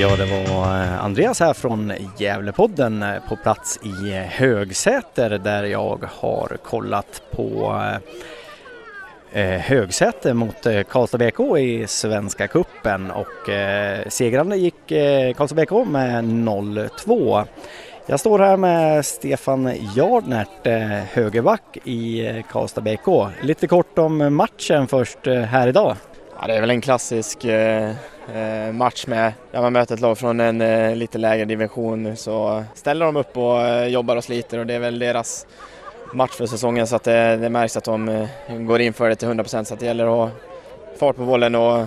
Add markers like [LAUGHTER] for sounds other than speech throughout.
Ja, det var eh, Andreas här från Gävlepodden eh, på plats i eh, Högsäter där jag har kollat på Högsäter mot Karlstad BK i Svenska Kuppen och segrande gick Karlstad BK med 0-2. Jag står här med Stefan Jardnert, högerback i Karlstad BK. Lite kort om matchen först här idag. Ja, det är väl en klassisk eh, match med. Där man möter ett lag från en eh, lite lägre division så ställer de upp och eh, jobbar och sliter och det är väl deras match för säsongen så att det, det märks att de eh, går in för det till 100% så att det gäller att ha fart på bollen och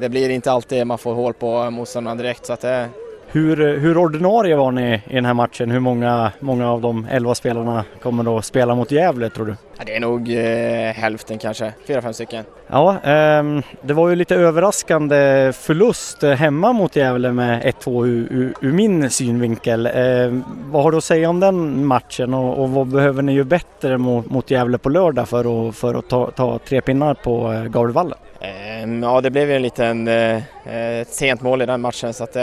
det blir inte alltid man får hål på motståndarna direkt så att det hur, hur ordinarie var ni i den här matchen? Hur många, många av de elva spelarna kommer att spela mot Gävle tror du? Ja, det är nog eh, hälften kanske, fyra, fem stycken. Ja, eh, det var ju lite överraskande förlust eh, hemma mot Gävle med 1-2 ur, ur, min synvinkel. Eh, vad har du att säga om den matchen och, och vad behöver ni ju bättre mot, mot Gävle på lördag för att, för att ta, ta tre pinnar på eh, Gavlevallen? Ehm, ja, det blev ju en liten, eh, ett sent mål i den matchen så att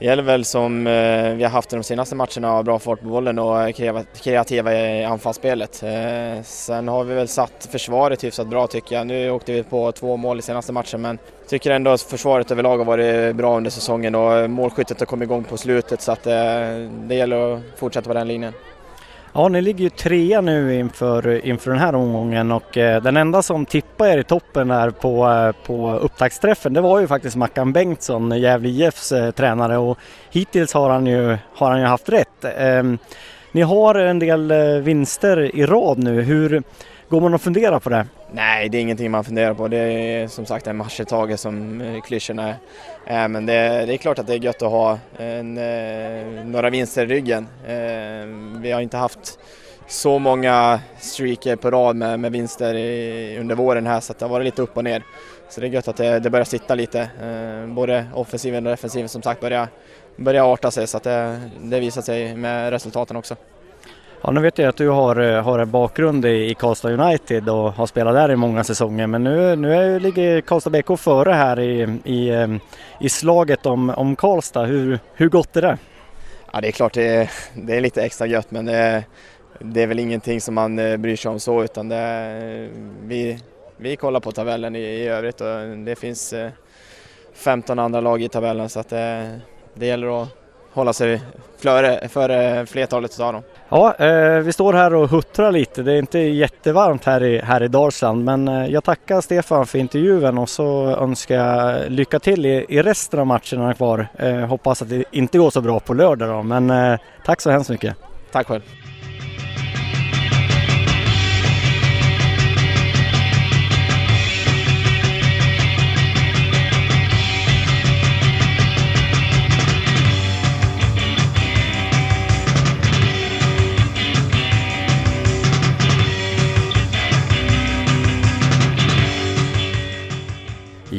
det gäller väl som eh, vi har haft i de senaste matcherna, ha bra fart på bollen och kreativa i anfallsspelet. Eh, sen har vi väl satt försvaret hyfsat bra tycker jag. Nu åkte vi på två mål i senaste matchen men tycker ändå att försvaret överlag har varit bra under säsongen och målskyttet har kommit igång på slutet så att eh, det gäller att fortsätta på den linjen. Ja, ni ligger ju trea nu inför, inför den här omgången och eh, den enda som tippade er i toppen där på, eh, på upptaktsträffen det var ju faktiskt Mackan Bengtsson, Gävle IFs eh, tränare och hittills har han ju, har han ju haft rätt. Ehm, ni har en del eh, vinster i rad nu. Hur går man och funderar på det? Nej, det är ingenting man funderar på. Det är som sagt en match i taget som eh, klyschorna är. Eh, men det, det, är klart att det är gött att ha en, eh, några vinster i ryggen. Vi har inte haft så många streaker på rad med, med vinster i, under våren här så det har varit lite upp och ner. Så det är gött att det, det börjar sitta lite. Både offensiven och defensiven som sagt börjar, börjar arta sig så att det, det visar sig med resultaten också. Ja, nu vet jag att du har, eh, har en bakgrund i, Karlstad United och har spelat där i många säsonger men nu, nu är, ligger Karlstad BK före här i, i, ehm, i slaget om, om Karlstad. Hur, hur gott är det? Ja, det är klart det är, det är lite extra gött men det, det är väl ingenting som man eh, bryr sig om så utan det, vi, vi kollar på tabellen i, i övrigt och det finns eh, 15 andra lag i tabellen så att det, det gäller att hålla sig före, före flertalet av dem. Ja, eh, vi står här och huttrar lite. Det är inte jättevarmt här i, här i Dalsland men eh, jag tackar Stefan för intervjun och så önskar jag lycka till i, i resten av matcherna kvar. Eh, hoppas att det inte går så bra på lördag då men eh, tack så hemskt mycket. Tack själv.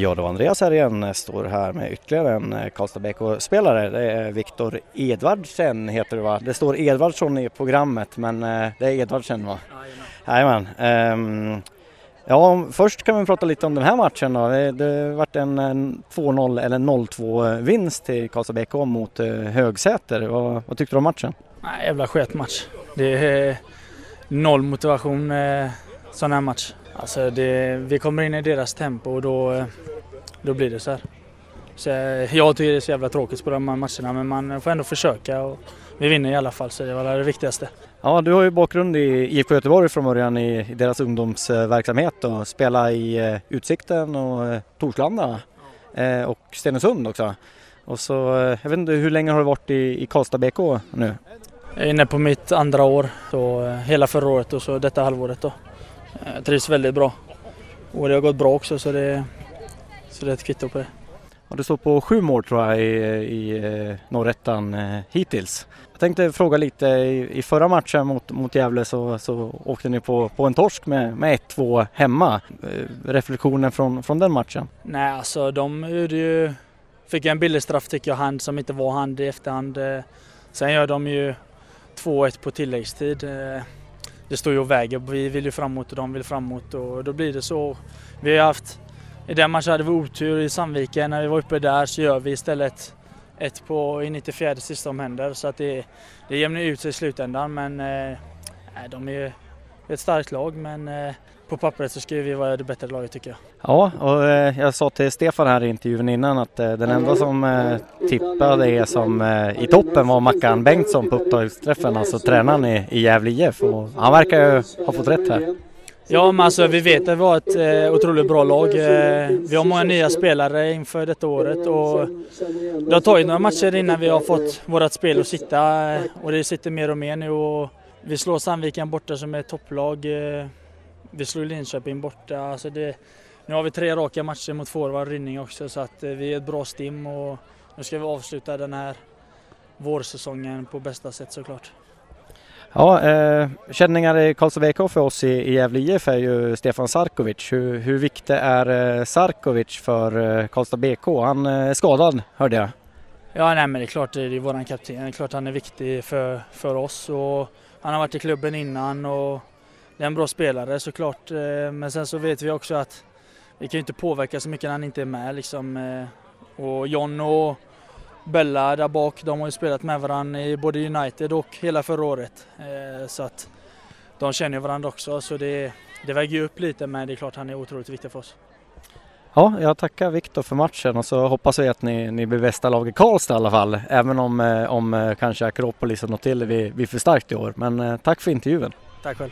Ja, då Andreas här igen står här med ytterligare en eh, Karlstad BK-spelare. Det är Viktor Edvardsen heter det va? Det står Edvardsson i programmet men eh, det är Edvardsen va? Jajamän. Um, ja, först kan vi prata lite om den här matchen då. Det, det varit en, 2-0 eller 0-2 vinst till Karlstad BK mot eh, Högsäter. Vad, vad, tyckte du om matchen? Nej, jävla sketmatch. Det är noll motivation med sån här match. Alltså det, vi kommer in i deras tempo och då, då blir det så här. Så jag tycker det är så jävla tråkigt på de här matcherna men man får ändå försöka och vi vinner i alla fall så det var det viktigaste. Ja, du har ju bakgrund i IFK Göteborg från början i, deras ungdomsverksamhet och spela i uh, Utsikten och Torslanda och Stenungsund också. Och så, jag vet inte, hur länge har du varit i, i Karlstad BK nu? Jag är inne på mitt andra år, så hela förra året och så detta halvåret då. Jag eh, trivs väldigt bra. Och det har gått bra också så det, så det är ett kvitto på det. Och du står på sju mål tror jag i, i eh, norrettan eh, hittills. tänkte fråga lite, i, i förra matchen mot, mot Gävle så, så åkte ni på, på en torsk med, med 1-2 hemma. Reflektionen från, från den matchen? Nej, alltså de gjorde ju... Fick en billig straff tycker jag, hand som inte var hand i efterhand. Sen gör de ju 2-1 på tilläggstid. Det står ju och väger. Vi vill ju framåt och de vill framåt och då blir det så. Vi har haft... I den matchen hade vi otur i Sandviken. När vi var uppe där så gör vi istället ett på i 94 sista om händer. Så att det, det jämnar ut sig i slutändan men eh, de är ju ett starkt lag men eh, på pappret så ska vi vara det bättre laget tycker jag. Ja, och eh, jag sa till Stefan här i intervjun innan att eh, den enda som eh, tippade er som i toppen var Mackan Bengtsson på upptagsträffen, alltså tränaren i, i Gävle IF. Och han verkar ju ha fått rätt här. Ja, men alltså vi vet att vi har ett eh, otroligt bra lag. Eh, vi har många nya spelare inför detta året och det har tagit några matcher innan vi har fått vårt spel att sitta och det sitter mer och mer nu och vi slår Sandviken borta som är ett topplag. Eh, vi slår Linköping borta. Alltså det, nu har vi tre raka matcher mot forward Rynning också så att eh, vi är ett bra stim och nu ska vi avsluta den här vårsäsongen på bästa sätt såklart. Ja, eh, känningar i Karlstad BK för oss i, i Gävle IF är ju Stefan Sarkovic. Hur, hur viktig är eh, Sarkovic för eh, Karlstad BK? Han eh, är skadad hörde jag. Ja, nej, men det är klart det är våran kapten. Det är klart han är viktig för, för oss och han har varit i klubben innan och det är en bra spelare såklart. Eh, men sen så vet vi också att vi kan ju inte påverka så mycket när han inte är med liksom. Eh, och John och Bella där bak, de har ju spelat med varandra i både United och hela förra året. Eh, så att de känner varandra också så det, det väger ju upp lite men det är klart han är otroligt viktig för oss. Ja, jag tackar Viktor för matchen och så hoppas vi att ni, ni blir bästa lag i Karlstad i alla fall. Även om, om kanske Akropolis och något till vi, vi för starkt i år. Men tack för intervjun. Tack själv.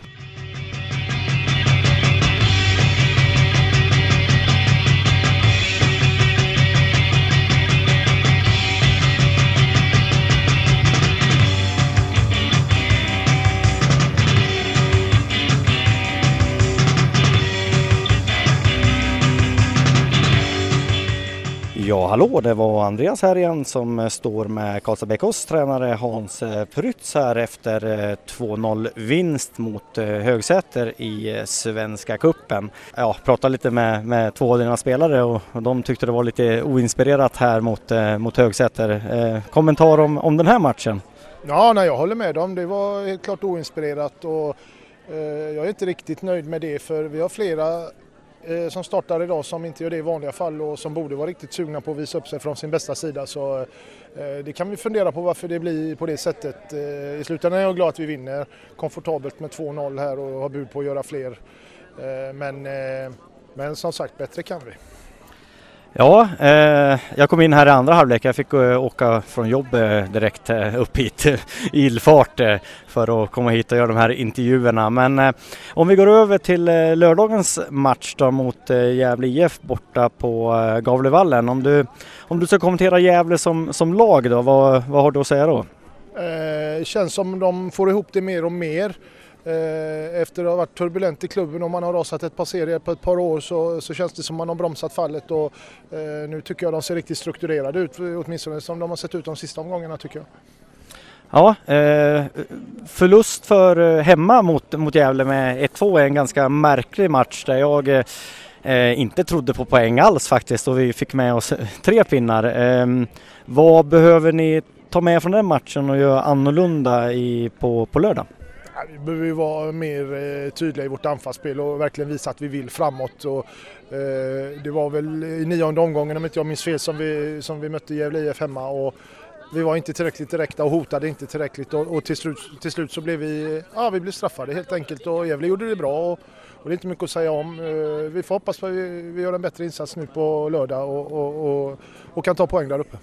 Ja, hallå, det var Andreas här igen som eh, står med Karlstad BKs tränare Hans eh, Prytz här efter eh, 2-0 vinst mot Högsäter i Svenska Kuppen. Ja, pratade lite med, med två av dina spelare och de tyckte det var lite oinspirerat här mot, mot Högsäter. Eh, kommentar om, om den här matchen? Ja, nej, jag håller med dem. Det var helt klart oinspirerat och eh, jag är inte riktigt nöjd med det för vi har flera Eh, som startar idag som inte gör det i vanliga fall och som borde vara riktigt sugna på att visa upp sig från sin bästa sida. Så eh, det kan vi fundera på varför det blir på det sättet. Eh, I slutändan är jag glad att vi vinner komfortabelt med 2-0 här och har bud på att göra fler. Eh, men, eh, men som sagt, bättre kan vi. Ja, eh, jag kom in här i andra halvlek. Jag fick eh, åka från jobbet eh, direkt eh, upp hit i illfart eh, för att komma hit och göra de här intervjuerna. Men eh, om vi går över till eh, lördagens match då mot eh, Gävle IF borta på eh, Gavlevallen. Om du, om du ska kommentera Gävle som, som lag då, vad, vad har du att säga då? Det känns som de får ihop det mer och mer. Eh, efter att ha varit turbulent i klubben och man har rasat ett par serier på ett par år så, så känns det som man har bromsat fallet och eh, nu tycker jag de ser riktigt strukturerade ut, åtminstone som de har sett ut de sista omgångarna tycker jag. Ja, eh, förlust för eh, hemma mot, mot Gävle med 1-2 är en ganska märklig match där jag eh, inte trodde på poäng alls faktiskt och vi fick med oss [LAUGHS] tre pinnar. Eh, vad behöver ni ta med från den matchen och göra annorlunda i, på, på lördag? Vi behöver vara mer eh, tydliga i vårt anfallsspel och verkligen visa att vi vill framåt. Och, eh, det var väl i nionde omgången om inte jag minns fel som vi, som vi mötte Gävle IF hemma. Och vi var inte tillräckligt direkta och hotade inte tillräckligt och, och till, slut, till slut så blev vi, ja, vi blev straffade helt enkelt och Gävle gjorde det bra. Och, och det är inte mycket att säga om. Eh, vi får hoppas att vi, vi gör en bättre insats nu på lördag och, och, och, och kan ta poäng där uppe.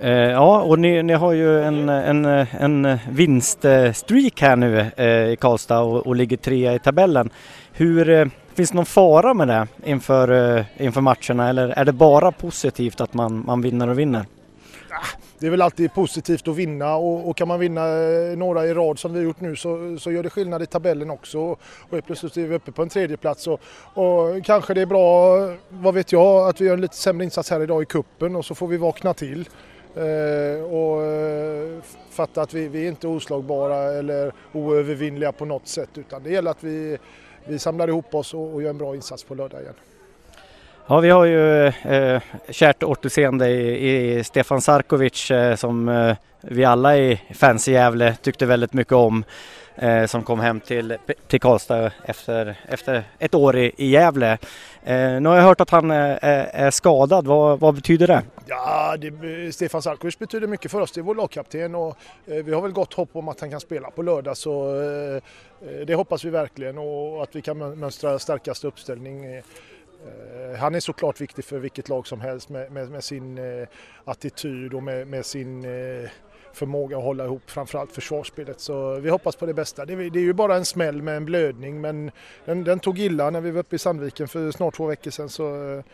Eh, ja, och ni, ni, har ju en, en, en vinststreak här nu eh, i Karlstad och, och ligger trea i tabellen. Hur, eh, finns det någon fara med det inför, eh, inför matcherna eller är det bara positivt att man, man vinner och vinner? Ah, det är väl alltid positivt att vinna och, och, kan man vinna eh, några i rad som vi har gjort nu så, så gör det skillnad i tabellen också. Och helt plötsligt är vi uppe på en tredje plats och, och kanske det är bra, vad vet jag, att vi gör en lite sämre insats här idag i kuppen och så får vi vakna till eh, och eh, fatta att vi, vi är inte oslagbara eller oövervinnliga på något sätt utan det gäller att vi, vi samlar ihop oss och, och gör en bra insats på lördag igen. Ja, vi har ju eh, kärt återseende i, i Stefan Sarkovic eh, som eh, vi alla i fans i Gävle tyckte väldigt mycket om. Eh, som kom hem till, till Karlstad efter, efter ett år i, i Gävle. Eh, nu har jag hört att han eh, är, är skadad. Vad, vad, betyder det? Ja, det, Stefan Sarkovic betyder mycket för oss. Det är vår lagkapten och eh, vi har väl gott hopp om att han kan spela på lördag så eh, eh det hoppas vi verkligen och att vi kan mönstra starkaste uppställning Eh, Eh, han är såklart viktig för vilket lag som helst med, med, med sin eh, attityd och med, med sin eh, förmåga att hålla ihop framförallt försvarsspelet. Så vi hoppas på det bästa. Det, det är ju bara en smäll med en blödning men den, den, tog illa när vi var uppe i Sandviken för snart två veckor sedan. Så, eh,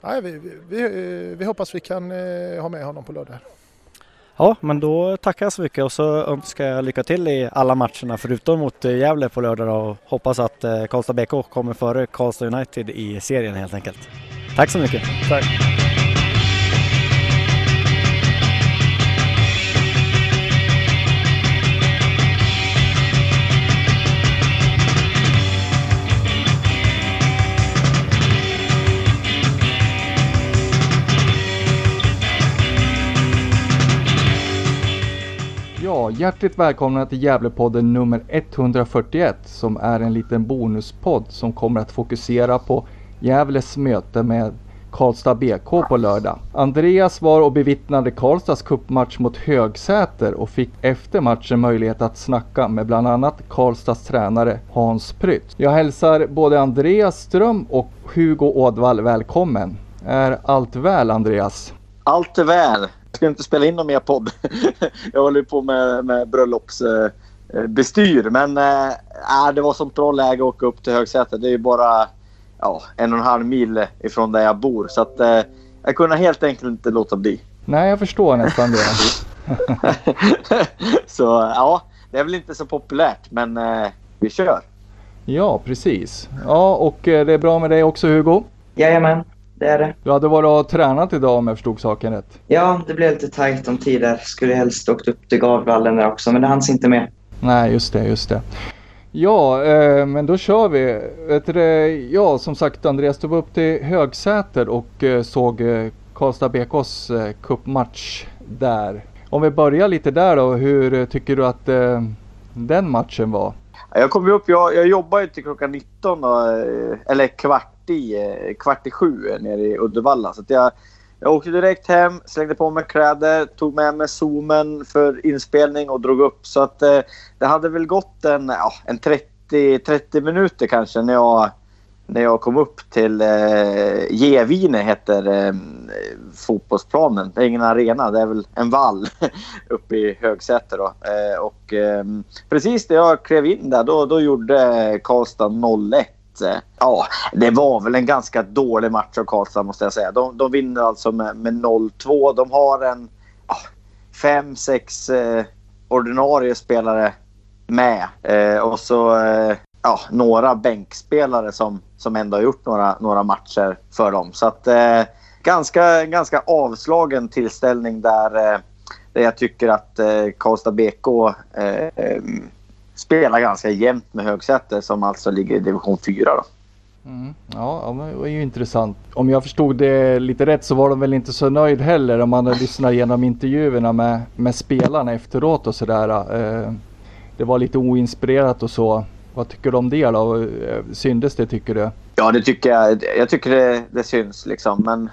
nej, vi, vi, vi eh, hoppas vi kan ha med honom på lördag. Ja, men då tackar jag så mycket och så önskar jag lycka till i alla matcherna förutom mot eh, Gävle på lördag och hoppas att eh, Karlstad BK kommer före Karlstad United i serien helt enkelt. Tack så mycket! Tack! Hjärtligt välkomna till Gävlepodden nummer 141 som är en liten bonuspodd som kommer att fokusera på Gävles möte med Karlstad BK på lördag. Andreas var och bevittnade Karlstads cupmatch mot Högsäter och fick efter matchen möjlighet att snacka med bland annat Karlstads tränare Hans Prytz. Jag hälsar både Andreas Ström och Hugo Ådvall välkommen. Är allt väl Andreas? Allt är väl. Jag ska inte spela in någon mer podd. [LAUGHS] jag håller på med, med bröllopsbestyr. Men äh, det var som bra läge att åka upp till Högsätet. Det är ju bara ja, en och en halv mil ifrån där jag bor. Så att, äh, jag kunde helt enkelt inte låta bli. Nej, jag förstår nästan det. [LAUGHS] så ja, det är väl inte så populärt men äh, vi kör. Ja, precis. Ja, och det är bra med dig också Hugo? Jajamän det är det. Du hade varit och tränat idag om jag förstod saken rätt? Ja, det blev lite tajt om tider. Skulle helst åkt upp till Gavvallen där också, men det hanns inte med. Nej, just det, just det. Ja, eh, men då kör vi. Vet du, ja, som sagt Andreas, du var upp till Högsäter och eh, såg eh, Karlstad BKs eh, cupmatch där. Om vi börjar lite där då, hur tycker du att eh, den matchen var? Jag kom upp, jag, jag jobbar ju till klockan 19, och, eh, eller kvart i, eh, kvart i sju eh, nere i Uddevalla. Så jag, jag åkte direkt hem, slängde på mig kläder, tog med mig zoomen för inspelning och drog upp. Så att eh, det hade väl gått en, ja, en 30, 30 minuter kanske när jag, när jag kom upp till eh, Gevine heter eh, fotbollsplanen. Det är ingen arena, det är väl en vall [LAUGHS] uppe i Högsäter. Då. Eh, och, eh, precis när jag klev in där då, då gjorde Karlstad 0-1 Eh, ja, det var väl en ganska dålig match av Karlstad måste jag säga. De, de vinner alltså med, med 0-2. De har en ja, fem, sex eh, ordinarie spelare med. Eh, och så eh, ja, några bänkspelare som, som ändå har gjort några, några matcher för dem. Så att eh, ganska, ganska avslagen tillställning där, eh, där jag tycker att eh, Karlstad BK eh, eh spelar ganska jämnt med Högsäter som alltså ligger i division 4. Då. Mm. Ja, det var ju intressant. Om jag förstod det lite rätt så var de väl inte så nöjd heller om man lyssnar igenom intervjuerna med, med spelarna efteråt och sådär. Eh, det var lite oinspirerat och så. Vad tycker du om det då? Eh, syndes det tycker du? Ja, det tycker jag. Jag tycker det, det syns liksom. Men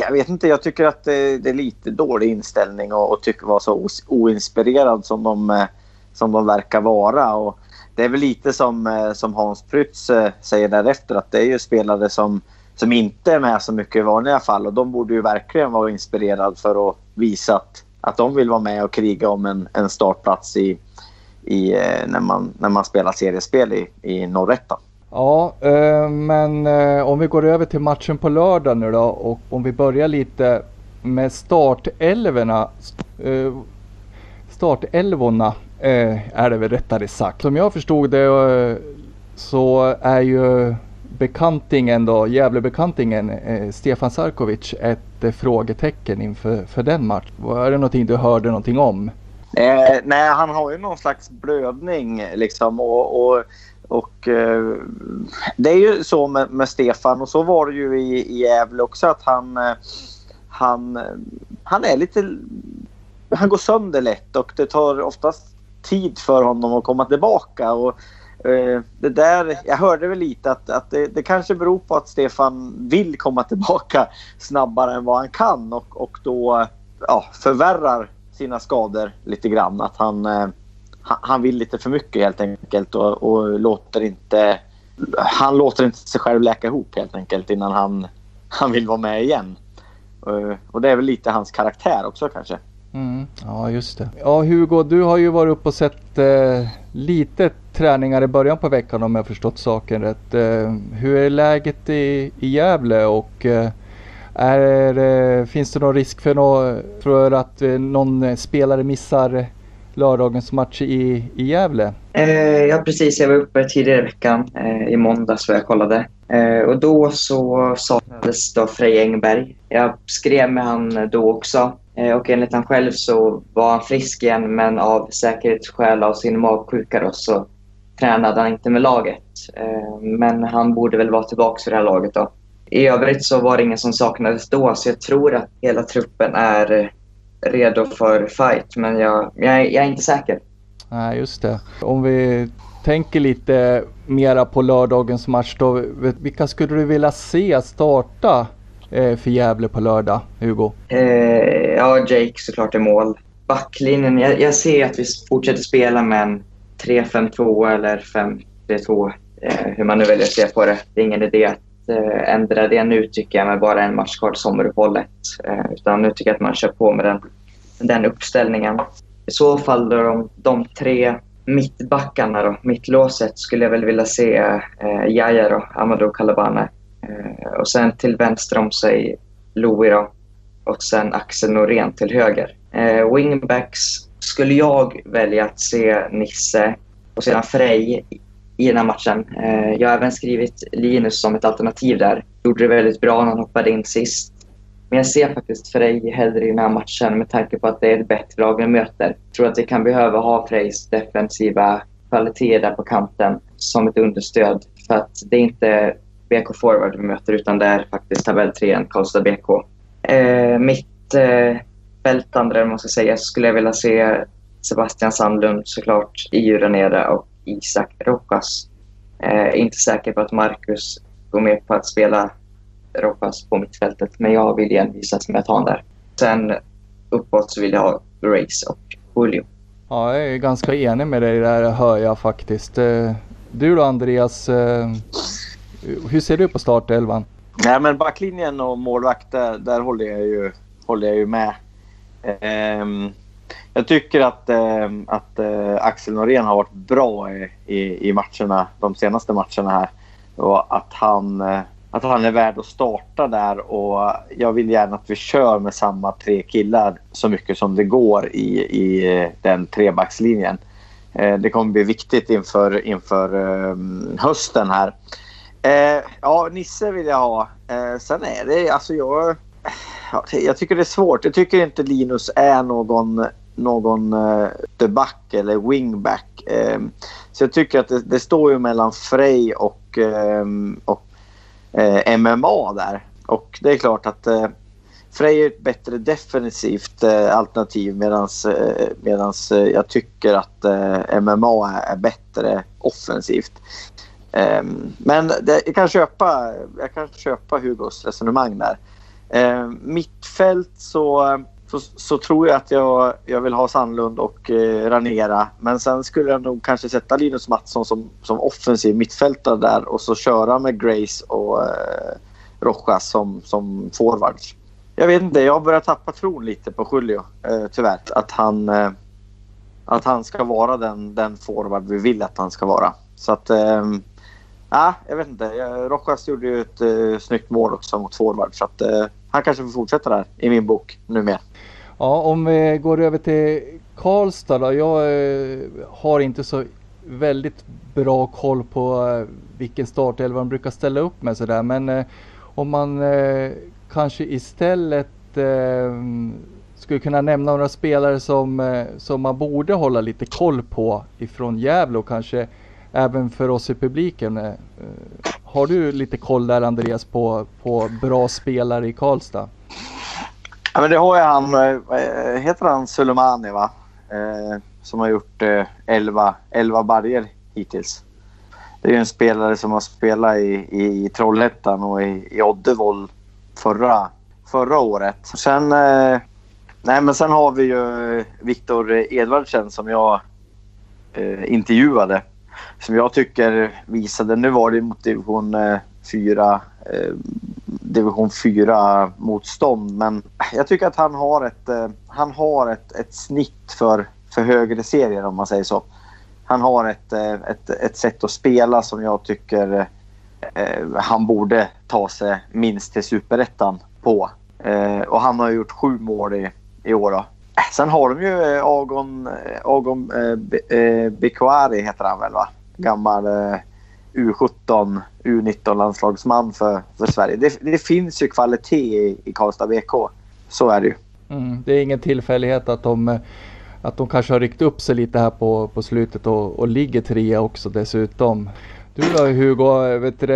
jag vet inte, jag tycker att det, det är lite dålig inställning och, och tycker vara så oinspirerad som de eh, som de verkar vara. Och det är väl lite som, eh, som Hans Prytz eh, säger därefter att det är ju spelare som, som inte är med så mycket i vanliga fall och de borde ju verkligen vara inspirerade för att visa att, att de vill vara med och kriga om en, en startplats i, i, eh, när, man, när man spelar seriespel i, i norrettan. Ja, men om vi går över till matchen på lördag nu då och om vi börjar lite med startelvorna. startelvorna Eh, är det väl rättare sagt. Som jag förstod det eh, så är ju bekantingen då, Gävlebekantingen eh, Stefan Sarkovic ett eh, frågetecken inför för den matchen? Är det någonting du hörde någonting om? Eh, nej, han har ju någon slags blödning liksom och, och, och eh, det är ju så med, med, Stefan och så var det ju i, i Gävle också att han, eh, han, eh, han är lite, han går sönder lätt och det tar oftast tid för honom att komma tillbaka. Och, eh, det där, jag hörde väl lite att, att det, det, kanske beror på att Stefan vill komma tillbaka snabbare än vad han kan och, och då ja, förvärrar sina skador lite grann. Att han, eh, han vill lite för mycket helt enkelt och, och, låter inte... Han låter inte sig själv läka ihop helt enkelt innan han, han vill vara med igen. Eh, och det är väl lite hans karaktär också kanske. Mm, ja, just det. Ja, Hugo, du har ju varit uppe och sett eh, lite träningar i början på veckan om jag förstått saken rätt. Eh, hur är läget i, i Gävle och eh, är, eh, finns det någon risk för, nå, för att eh, någon spelare missar lördagens match i, i Gävle? Eh, ja, precis. Jag var uppe tidigare i veckan, eh, i måndags vad jag kollade. Eh, och då så saknades då Frej Engberg. Jag skrev med han då också. Eh, och enligt han själv så var han frisk igen men av säkerhetsskäl av sin magsjuka då, så tränade han inte med laget. Eh, men han borde väl vara tillbaka för det här laget då. I övrigt så var det ingen som saknades då så jag tror att hela truppen är eh, redo för fight men jag, jag, jag är inte säker. Nej, just det. Om vi tänker lite mera på lördagens match då. Vilka skulle du vilja se starta Eh, för Gävle på lördag, Hugo? Eh, ja, Jake såklart i mål. Backlinjen, jag, jag ser att vi fortsätter spela med en 3-5-2 eller 5-3-2. Eh, hur man nu väljer att se på det. Det är ingen idé att eh, ändra det nu tycker jag med bara en match kvar till sommaruppehållet. Eh, utan nu tycker jag att man kör på med den, den uppställningen. I så fall då de, de tre mittbackarna då, mittlåset skulle jag väl vilja se eh, Jaja då, Amadou Kalabane. Eh, och sen till vänster om sig Louis då, och sen Axel Norén till höger. Eh, wingbacks skulle jag välja att se Nisse och sedan Frej i den här matchen. Eh, jag har även skrivit Linus som ett alternativ där. Gjorde det väldigt bra när han hoppade in sist. Men jag ser faktiskt Frej hellre i den här matchen med tanke på att det är ett bättre lag vi möter. Jag tror att vi kan behöva ha Frejs defensiva kvaliteter där på kanten som ett understöd. För att det är inte BK Forward vi möter utan det är faktiskt tabelltrean Karlstad BK. Eh, mitt eh, fältandra, man ska säga, skulle jag vilja se Sebastian Sandlund såklart i Djuraneda och Isak Rojas. Eh, inte säker på att Marcus går med på att spela Rojas på mittfältet, men jag vill envisas med att ha honom där. Sen uppåt så vill jag ha Grace och Julio. Ja, jag är ganska enig med dig där hör jag faktiskt. Eh, du då Andreas, eh, hur ser du på startelvan? Nej men backlinjen och målvakt där, där håller, jag ju, håller jag ju med. Um, jag tycker att, uh, att uh, Axel Norén har varit bra i, i, i, matcherna, de senaste matcherna här. Och att han, uh, att han är värd att starta där och jag vill gärna att vi kör med samma tre killar så mycket som det går i, i eh, den trebackslinjen. Det kommer bli viktigt inför, inför ehm, hösten här. Eh, ja, Nisse vill jag ha. Eh, sen är det, alltså jag... Jag tycker det är svårt. Jag tycker inte Linus är någon, någon eh, back eller wingback. Eh, så jag tycker att det, det, står ju mellan Frey och, ehm, och eh, MMA där. Och det är klart att eh, Frey är ett bättre defensivt eh, alternativ medan eh, jag tycker att MMA är, är bättre offensivt. Ehm, men det, jag, kan köpa, jag kan köpa Hugos resonemang där. Ehm, mittfält så, så, så, tror jag att jag, jag vill ha Sandlund och eh, Ranera. Men sen skulle jag nog kanske sätta Linus Mattsson som, som offensiv mittfältare där och så köra med Grace och eh, Rojas som, som forwards. Jag vet inte, jag har börjat tappa tron lite på Julio eh, tyvärr. Att han, eh, att han ska vara den, den forward vi vill att han ska vara. Så att eh, Ja, jag vet inte. Rojas gjorde ju ett uh, snyggt mål också mot forward. Så att, uh, han kanske får fortsätta där i min bok nu. Ja, om vi går över till Karlstad då. Jag uh, har inte så väldigt bra koll på eh, vilken startelva de brukar ställa upp med sådär. Men eh, om man kanske istället skulle kunna nämna några spelare som, som man borde hålla lite koll på ifrån Gävle och kanske även för oss i publiken. Eh, har du lite koll där Andreas på, på bra spelare i Karlstad? Ja, men det har jag. han, eh, heter han Sulemani va? Eh, som har gjort eh, 11, 11 barger hittills. Det är ju en spelare som har spelat i, i, i Trollhättan och i, i Oddevoll förra, förra året. Sen, eh, nej, men sen har vi ju Viktor Edvardsen som jag eh, intervjuade. Som jag tycker visade, nu var det mot division eh, 4 eh, division 4 motstånd. Men jag tycker att han har ett, eh, han har ett, ett snitt för, för högre serier om man säger så. Han har ett, ett, ett sätt att spela som jag tycker eh, han borde ta sig minst till superettan på. Eh, och han har gjort sju mål i, i år. Då. Sen har de ju Agon, Agon eh, Bekwari heter han väl va? Gammal eh, U17, U19 landslagsman för, för Sverige. Det, det finns ju kvalitet i, i Karlstad BK. Så är det ju. Mm, det är ingen tillfällighet att de, eh, att de kanske har ryckt upp sig lite här på, på slutet och, och ligger trea också dessutom. Du då Hugo, eh, vet du,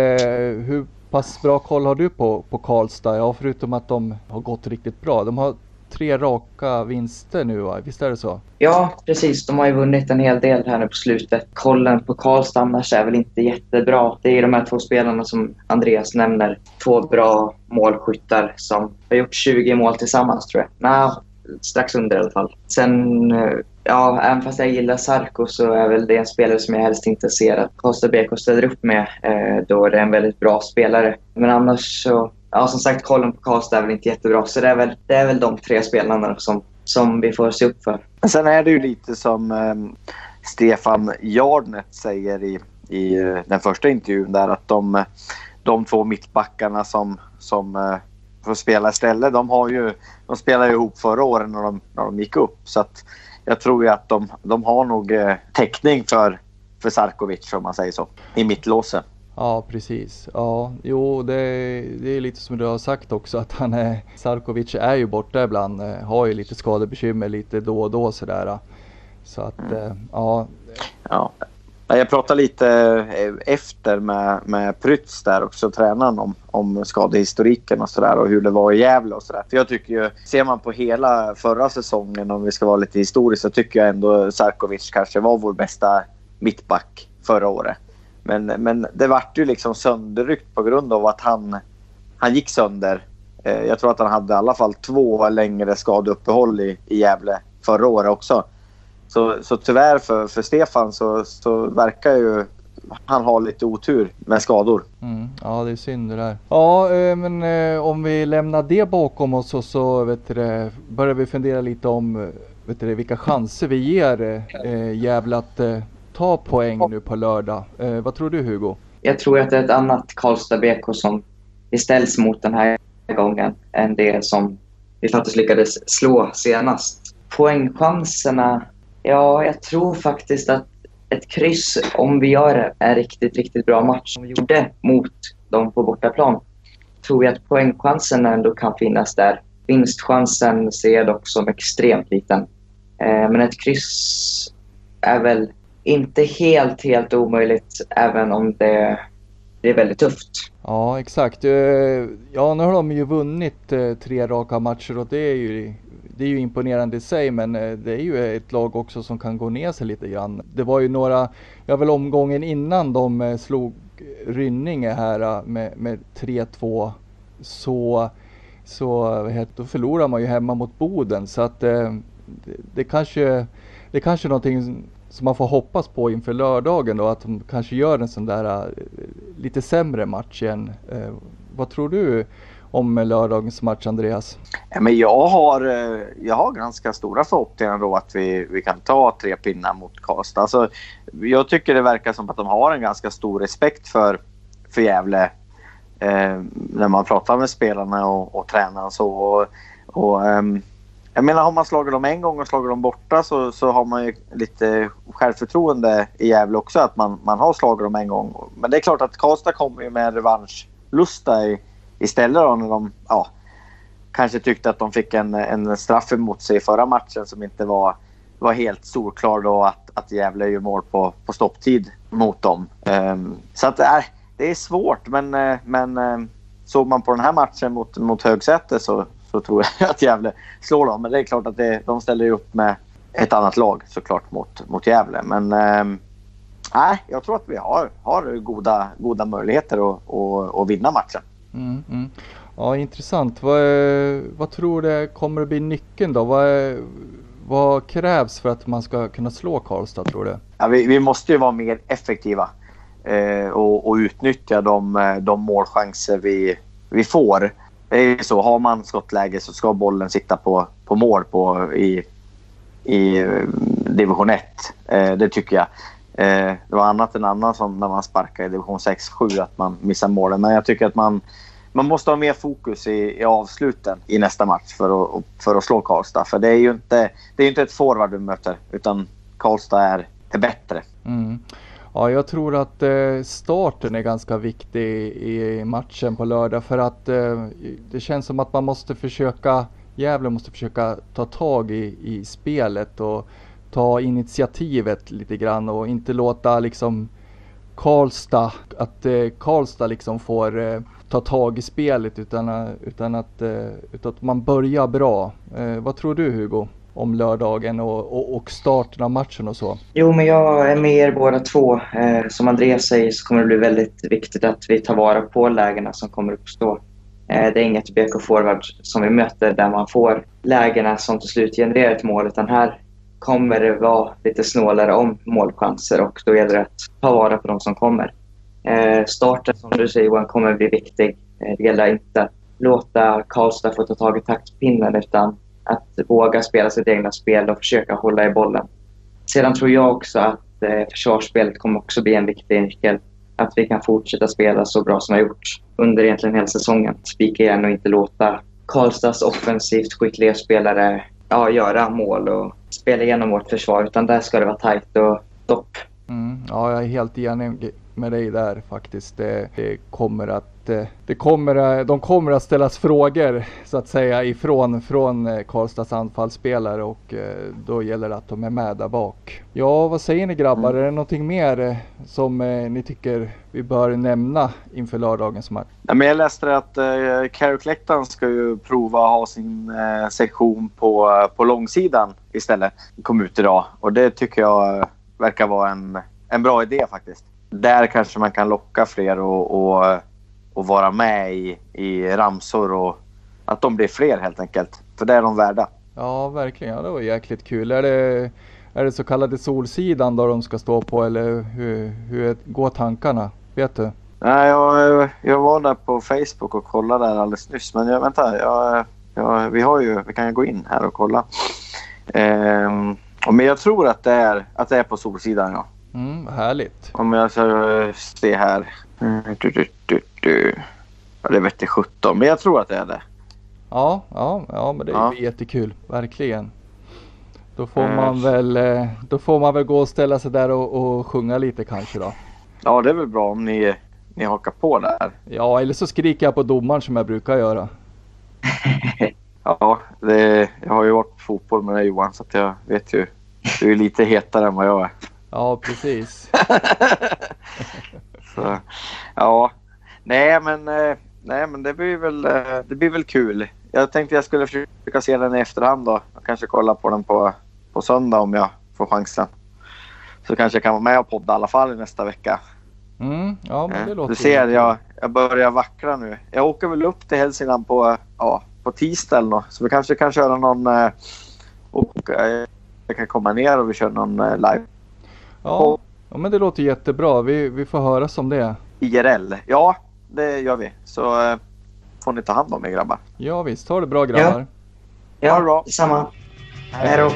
hur pass bra koll har du på, på Karlstad? Ja, förutom att de har gått riktigt bra. De har tre raka vinster nu va? Visst är det så? Ja, precis. De har ju vunnit en hel del här nu på slutet. Kollen på Karlstad annars är väl inte jättebra. Det är de här två spelarna som Andreas nämner. Två bra målskyttar som har gjort 20 mål tillsammans tror jag. Nej, strax under i alla fall. Sen, eh, ja, även fast jag gillar Sarko så är väl det en spelare som jag helst inte ser att Karlstad BK ställer upp med. Eh, då är det en väldigt bra spelare. Men annars så ja, som sagt, kollen på Karlstad är väl inte jättebra. Så det är väl, det är väl de tre spelarna som, som vi får se upp för. Sen är det ju lite som eh, Stefan Jardnet säger i, i eh, den första intervjun där att de, de två mittbackarna som, som eh, får spela istället, de, har ju, de spelade ihop förra året när de, när de gick upp. Så att jag tror ju att de, de har nog eh, täckning för, för Sarkovic om man säger så, i mittlåset. Ja, precis. Ja, jo, det, det är lite som du har sagt också att han är, Sarkovic är ju borta ibland, eh, har ju lite skadebekymmer lite då och då sådär. Så att, mm. Eh, ja. Ja. Jag pratade lite eh, efter med, med Prytz där också, tränaren, om, om skadehistoriken och sådär och hur det var i Gävle och sådär. För jag tycker ju, ser man på hela förra säsongen, om vi ska vara lite historiskt, så tycker jag ändå Sarkovic kanske var vår bästa mittback förra året. Men, men det vart ju liksom sönderryckt på grund av att han, han gick sönder. Eh, jag tror att han hade i alla fall två längre skadeuppehåll i, i Gävle förra året också. Så, så tyvärr för, för Stefan så, så verkar ju han ha lite otur med skador. Mm, ja, det är synd det där. Ja, eh, men eh, om vi lämnar det bakom oss och så vet du, börjar vi fundera lite om eh, vet du, vilka chanser vi ger eh, Gävle att ta poäng nu på lördag. Eh, vad tror du Hugo? Jag tror att det är ett annat Karlstad BK som vi ställs mot den här gången än det som vi faktiskt lyckades slå senast. Poängchanserna, ja, jag tror faktiskt att ett kryss, om vi gör en riktigt, riktigt bra match som vi gjorde mot dem på bortaplan, tror jag att poängchansen ändå kan finnas där. Vinstchansen ser jag dock som extremt liten. Eh, men ett kryss är väl inte helt, helt omöjligt även om det, det är väldigt tufft. Ja, exakt. Eh, ja, nu har de ju vunnit eh, tre raka matcher och det är ju det är ju imponerande i sig men eh, det är ju ett lag också som kan gå ner sig lite grann. Det var ju några, ja väl omgången innan de slog Rynninge här med, med 3-2 så, så då förlorar man ju hemma mot Boden så att det, det kanske det är någonting som man får hoppas på inför lördagen då, att de kanske gör en sån där eh, lite sämre match igen. Eh, vad tror du om lördagens match, Andreas? Ja, men jag, har, eh, jag har ganska stora förhoppningar då att vi, vi kan ta tre pinnar mot Karlstad. Alltså, jag tycker det verkar som att de har en ganska stor respekt för, för Gävle när man pratar med spelarna och, och tränaren. Så, och, och um, jag menar har man slagit dem en gång och slagit dem borta så, så har man ju lite självförtroende i Gävle också att man, man har slagit dem en gång. Men det är klart att Karlstad kommer ju med revanschlusta i, istället då när de ja, kanske tyckte att de fick en, en straff emot sig i förra matchen som inte var, var helt solklar då att, att Gävle gör mål på, på stopptid mot dem. Um, så att äh, det är svårt men, eh, men eh, såg man på den här matchen mot, mot Högsäte så, så tror jag [LAUGHS] att Gävle slår dem. Men det är klart att det, de ställer upp med ett annat lag såklart mot, mot Gävle. Men nej, jag tror att vi har, har goda, goda möjligheter att, att, att vinna matchen. Mm, mm. Ja, intressant. Vad, vad tror du kommer att bli nyckeln då? Vad, vad krävs för att man ska kunna slå Karlstad tror du? Ja, vi, vi måste ju vara mer effektiva eh, och, och, utnyttja de, de målchanser vi, vi får. Det är ju så, har man skottläge så ska bollen sitta på, på mål på, i, i eh, division 1. Eh, det tycker jag. Eh, det var annat än annan som när man sparkar i division 6-7 att man missar målen. Men jag tycker att man man måste ha mer fokus i, i avsluten i nästa match för att, för att slå Karlstad. För det är ju inte, det är inte ett forward du möter utan Karlstad är, är bättre. Mm. Ja, jag tror att eh, starten är ganska viktig i matchen på lördag för att eh, det känns som att man måste försöka, Gävle måste försöka ta tag i, i spelet och ta initiativet lite grann och inte låta liksom Karlstad, att eh, Karlstad liksom får eh, ta tag i spelet utan, eh, utan, att, eh, utan att man börjar bra. Eh, vad tror du Hugo? Om lördagen och, och, och, starten av matchen och så? Jo, men jag är med er båda två. Eh, som Andreas säger så kommer det bli väldigt viktigt att vi tar vara på lägena som kommer uppstå. Eh, det är inget BK Forward som vi möter där man får lägena som till slut genererar ett mål utan här kommer det vara lite snålare om målchanser och då gäller det att ta vara på de som kommer. Eh, starten, som du säger Johan, kommer bli viktig. Eh, det gäller inte att låta Karlstad få ta tag i taktpinnen utan att våga spela sitt egna spel och försöka hålla i bollen. Sedan tror jag också att eh, försvarsspelet kommer också bli en viktig nyckel. Att vi kan fortsätta spela så bra som vi har gjort under egentligen hela säsongen. Spika igen och inte låta Karlstads offensivt skickliga spelare ja, göra mål och spela igenom vårt försvar. Utan där ska det vara tajt och stopp. Mm, ja, jag är helt enig med dig där faktiskt. Det, det, kommer att, eh, det kommer, eh, de kommer att ställas frågor så att säga ifrån från eh, Karlstads anfallsspelare och då gäller det att de är med där bak. Ja, vad säger ni grabbar? Mm. Är det någonting mer som ni tycker vi bör nämna inför lördagens match? Ja, men jag läste att eh, Carrick ska ju prova att ha sin eh, sektion på, på långsidan istället. Kom ut idag och det tycker jag verkar vara en, en bra idé faktiskt där kanske man kan locka fler och, och, och vara med i, i ramsor och att de blir fler helt enkelt. För det är de värda. Ja, verkligen. Ja, det var jäkligt kul. Är det, är det så kallade Solsidan då de ska stå på eller hur, hur går tankarna? Vet du? Nej, jag, jag var där på Facebook och kollade där alldeles nyss. Men jag, vänta, jag, jag, vi, har ju, vi kan ju gå in här och kolla. Ehm, men jag tror att det är, att det är på Solsidan, ja. Mm, härligt. Om jag ska se här. Du, du, du, ja, det vette 17, men jag tror att det är det. Ja, ja, ja men det är ja. jättekul, verkligen. Då får, mm. man väl, eh, då får man väl gå och ställa sig där och, och sjunga lite kanske då. Ja, det är väl bra om ni, ni hakar på där. Ja, eller så skriker jag på domaren som jag brukar göra. [LAUGHS] ja, det, jag har ju varit på fotboll med dig Johan så jag vet ju. Du är lite hetare än vad jag är. Ja, precis. [LAUGHS] så, ja, nej men, eh, nej men det blir väl, eh, det blir väl kul. Jag tänkte jag skulle försöka se den i efterhand då. Och kanske kolla på den på, på söndag om jag får chansen. Så kanske jag kan vara med och podda i alla fall nästa vecka. Mm, ja, men det låter Du ser, jag, jag börjar vackra nu. Jag åker väl upp till Hälsingland på, ja, på tisdag eller något. Så vi kanske kan köra någon... Och, jag kan komma ner och vi kör någon live Ja, ja men det låter jättebra. Vi, vi får höra som det. IRL, ja det gör vi. Så eh, får ni ta hand om er grabbar. Ja visst, ha det bra grabbar. Ja, ja detsamma. Hej då.